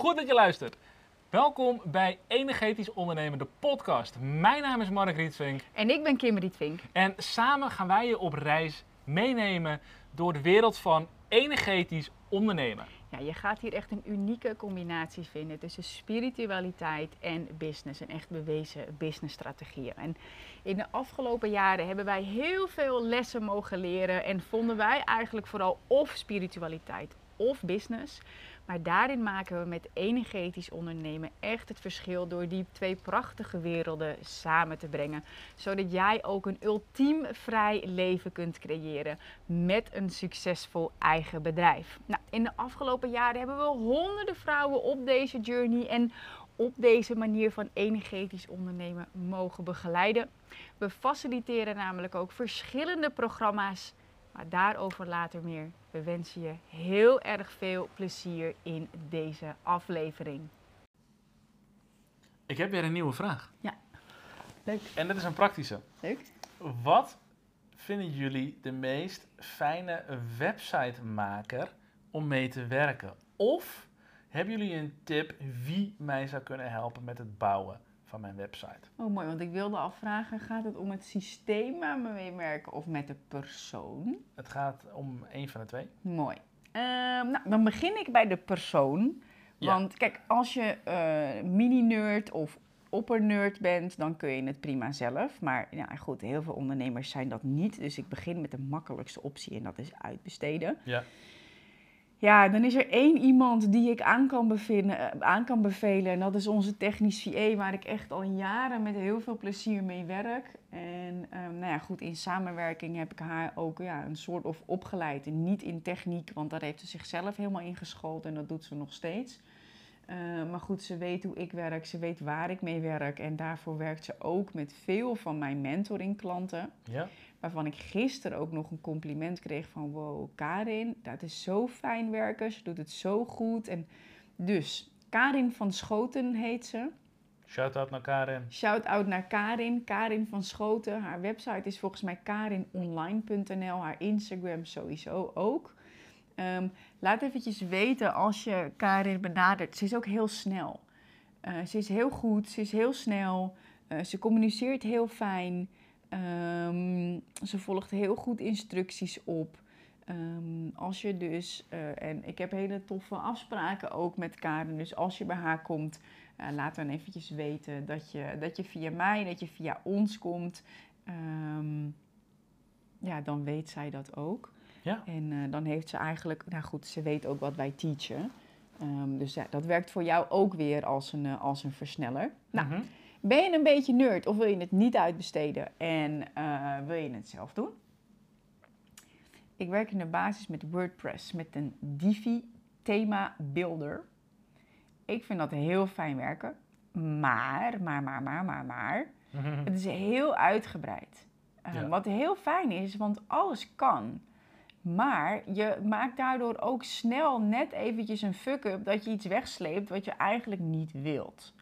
Goed dat je luistert. Welkom bij Energetisch Ondernemen, de podcast. Mijn naam is Mark Rietvink En ik ben Kim Rietvink. en samen gaan wij je op reis meenemen door de wereld van energetisch ondernemen. Ja, je gaat hier echt een unieke combinatie vinden tussen spiritualiteit en business. Een echt bewezen businessstrategieën. En in de afgelopen jaren hebben wij heel veel lessen mogen leren. En vonden wij eigenlijk vooral of spiritualiteit of business. Maar daarin maken we met energetisch ondernemen echt het verschil door die twee prachtige werelden samen te brengen. Zodat jij ook een ultiem vrij leven kunt creëren met een succesvol eigen bedrijf. Nou, in de afgelopen jaren hebben we honderden vrouwen op deze journey en op deze manier van energetisch ondernemen mogen begeleiden. We faciliteren namelijk ook verschillende programma's, maar daarover later meer. We wensen je heel erg veel plezier in deze aflevering. Ik heb weer een nieuwe vraag. Leuk. En dat is een praktische. Leuk. Wat vinden jullie de meest fijne websitemaker om mee te werken? Of hebben jullie een tip wie mij zou kunnen helpen met het bouwen van mijn website? Oh, mooi, want ik wilde afvragen: gaat het om het systeem waar we mee werken of met de persoon? Het gaat om één van de twee. Mooi. Ehm, nou, dan begin ik bij de persoon. Ja. Want kijk, als je eh, mini-nerd of opper-nerd bent, dan kun je het prima zelf. Maar ja, goed, heel veel ondernemers zijn dat niet. Dus ik begin met de makkelijkste optie en dat is uitbesteden. Ja. Ja, dan is er één iemand die ik aan kan, bevinden, eh, aan kan bevelen. En dat is onze technisch VA, waar ik echt al jaren met heel veel plezier mee werk. En ehm, nou ja, goed, in samenwerking heb ik haar ook ja, een soort of opgeleid. Niet in techniek, want daar heeft ze zichzelf helemaal in geschoold en dat doet ze nog steeds. Eh, maar goed, ze weet hoe ik werk, ze weet waar ik mee werk. En daarvoor werkt ze ook met veel van mijn mentoring klanten. Ja? Waarvan ik gisteren ook nog een compliment kreeg van wow, Karin, dat is zo fijn werken. Ze doet het zo goed. En dus, Karin van Schoten heet ze. Shout-out naar Karen. Shout-out naar Karin, Karin van Schoten. Haar website is volgens mij karinonline.nl. Haar Instagram sowieso ook. Ehm, laat eventjes weten als je Karin benadert. Ze is ook heel snel. Eh, ze is heel goed, ze is heel snel. Eh, ze communiceert heel fijn. Ehm, ze volgt heel goed instructies op. Ehm, als je dus, eh, en ik heb hele toffe afspraken ook met Karen. Dus als je bij haar komt, eh, laat dan eventjes weten dat je, dat je via mij, dat je via ons komt. Ehm, ja, dan weet zij dat ook. Ja. En eh, dan heeft ze eigenlijk, nou goed, ze weet ook wat wij teachen. Ehm, dus ja, dat werkt voor jou ook weer als een, als een versneller. Nou, Mhm. Ben je een beetje nerd of wil je het niet uitbesteden en eh, wil je het zelf doen? Ik werk in de basis met WordPress met een Divi thema builder. Ik vind dat heel fijn werken. Maar, maar, maar, maar, maar, maar. Het is heel uitgebreid. Eh, Ja. Wat heel fijn is, want alles kan. Maar je maakt daardoor ook snel net eventjes een fuck-up dat je iets wegsleept wat je eigenlijk niet wilt.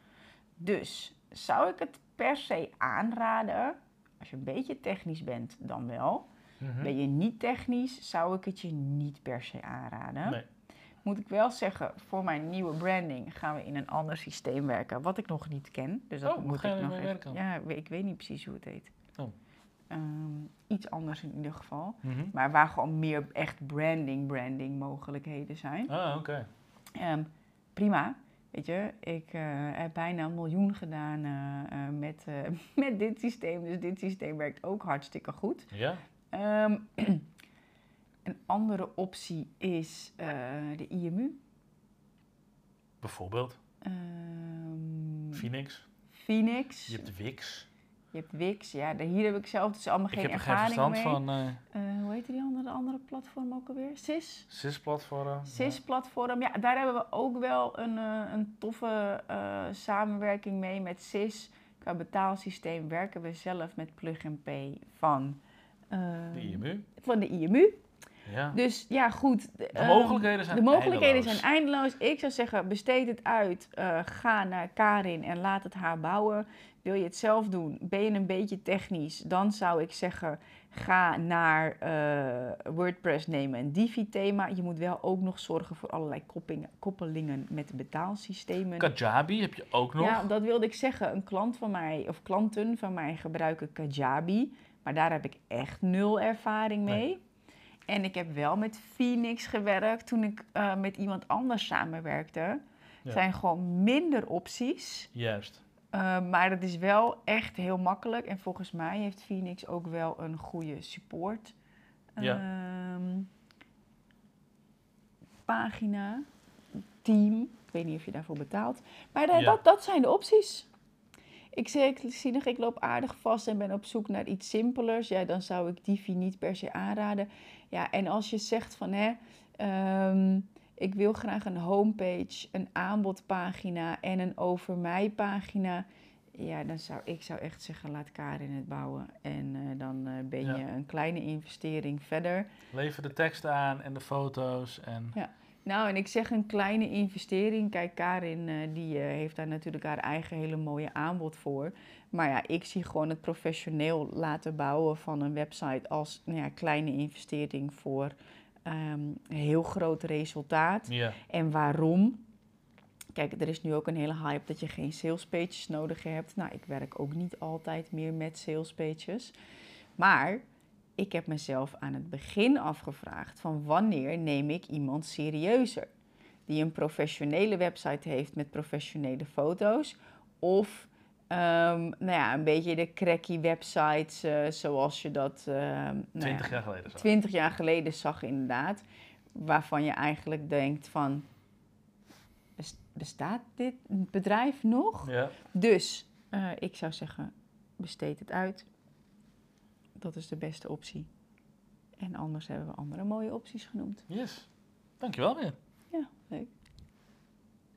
Dus zou ik het per se aanraden, als je een beetje technisch bent, dan wel. Mhm. Ben je niet technisch, zou ik het je niet per se aanraden. Nee. Moet ik wel zeggen, voor mijn nieuwe branding gaan we in een ander systeem werken, wat ik nog niet ken. Dus dat Oh, moet ik nog even. werken? Ja, ik weet niet precies hoe het heet. Oh. Ehm, iets anders in ieder geval. Mhm. Maar waar gewoon meer echt branding, branding mogelijkheden zijn. Ah, oké. Ehm, prima. Weet je, ik eh, heb bijna een miljoen gedaan eh, eh, met, met dit systeem. Dus dit systeem werkt ook hartstikke goed. Ja? Ehm, een andere optie is de IMU. Bijvoorbeeld Ehm, Phoenix. Phoenix. Je hebt Wix. Je hebt Wix. Ja, hier heb ik zelf dus allemaal Ik geen heb er geen ervaring verstand mee. van. eh hoe heet die andere, andere platform ook alweer? SIS? SIS-platform. SIS-platform. Ja, daar hebben we ook wel een, eh, een toffe eh, samenwerking mee met SIS. Qua betaalsysteem werken we zelf met Plug and Pay van, De IMU. van de IMU. Ja. Dus ja, goed. De ehm, mogelijkheden zijn de mogelijkheden eindeloos. zijn eindeloos. Ik zou zeggen, besteed het uit. Eh, ga naar Karin en laat het haar bouwen. Wil je het zelf doen? Ben je een beetje technisch? Dan zou ik zeggen, ga naar eh, WordPress nemen een Divi-thema. Je moet wel ook nog zorgen voor allerlei koppelingen met de betaalsystemen. Kajabi heb je ook nog. Ja, dat wilde ik zeggen. Een klant van mij, of klanten van mij gebruiken Kajabi. Maar daar heb ik echt nul ervaring mee. Nee. En ik heb wel met Phoenix gewerkt toen ik eh, met iemand anders samenwerkte. Er Ja. zijn gewoon minder opties. Juist. Uh, maar het is wel echt heel makkelijk. En volgens mij heeft Phoenix ook wel een goede support. Ja. ehm, pagina, team. Ik weet niet of je daarvoor betaalt. Maar Ja. dat, dat zijn de opties. Ik, zie nog, ik loop aardig vast en ben op zoek naar iets simpelers. Ja, dan zou ik Divi niet per se aanraden. Ja, en als je zegt van hè, ehm, ik wil graag een homepage, een aanbodpagina en een over mij pagina. Ja, dan zou ik zou echt zeggen, laat Karin het bouwen. En eh, dan eh, ben Ja. je een kleine investering verder. Lever de tekst aan en de foto's. En... Nou, en ik zeg een kleine investering. Kijk, Karin eh, die eh, heeft daar natuurlijk haar eigen hele mooie aanbod voor. Maar ja, ik zie gewoon het professioneel laten bouwen van een website als nou ja, kleine investering voor een heel groot resultaat. Ja. En waarom? Kijk, er is nu ook een hele hype dat je geen sales pages nodig hebt. Nou, ik werk ook niet altijd meer met sales pages. Maar ik heb mezelf aan het begin afgevraagd van wanneer neem ik iemand serieuzer? Die een professionele website heeft met professionele foto's. Of ehm, nou ja, een beetje de cracky websites eh, zoals je dat ehm, nou ja, 20 jaar geleden zo. 20 jaar geleden zag inderdaad. Waarvan je eigenlijk denkt van, bes- bestaat dit bedrijf nog? Ja. Dus eh, ik zou zeggen, besteed het uit. Dat is de beste optie. En anders hebben we andere mooie opties genoemd. Yes. Dankjewel weer. Ja, leuk.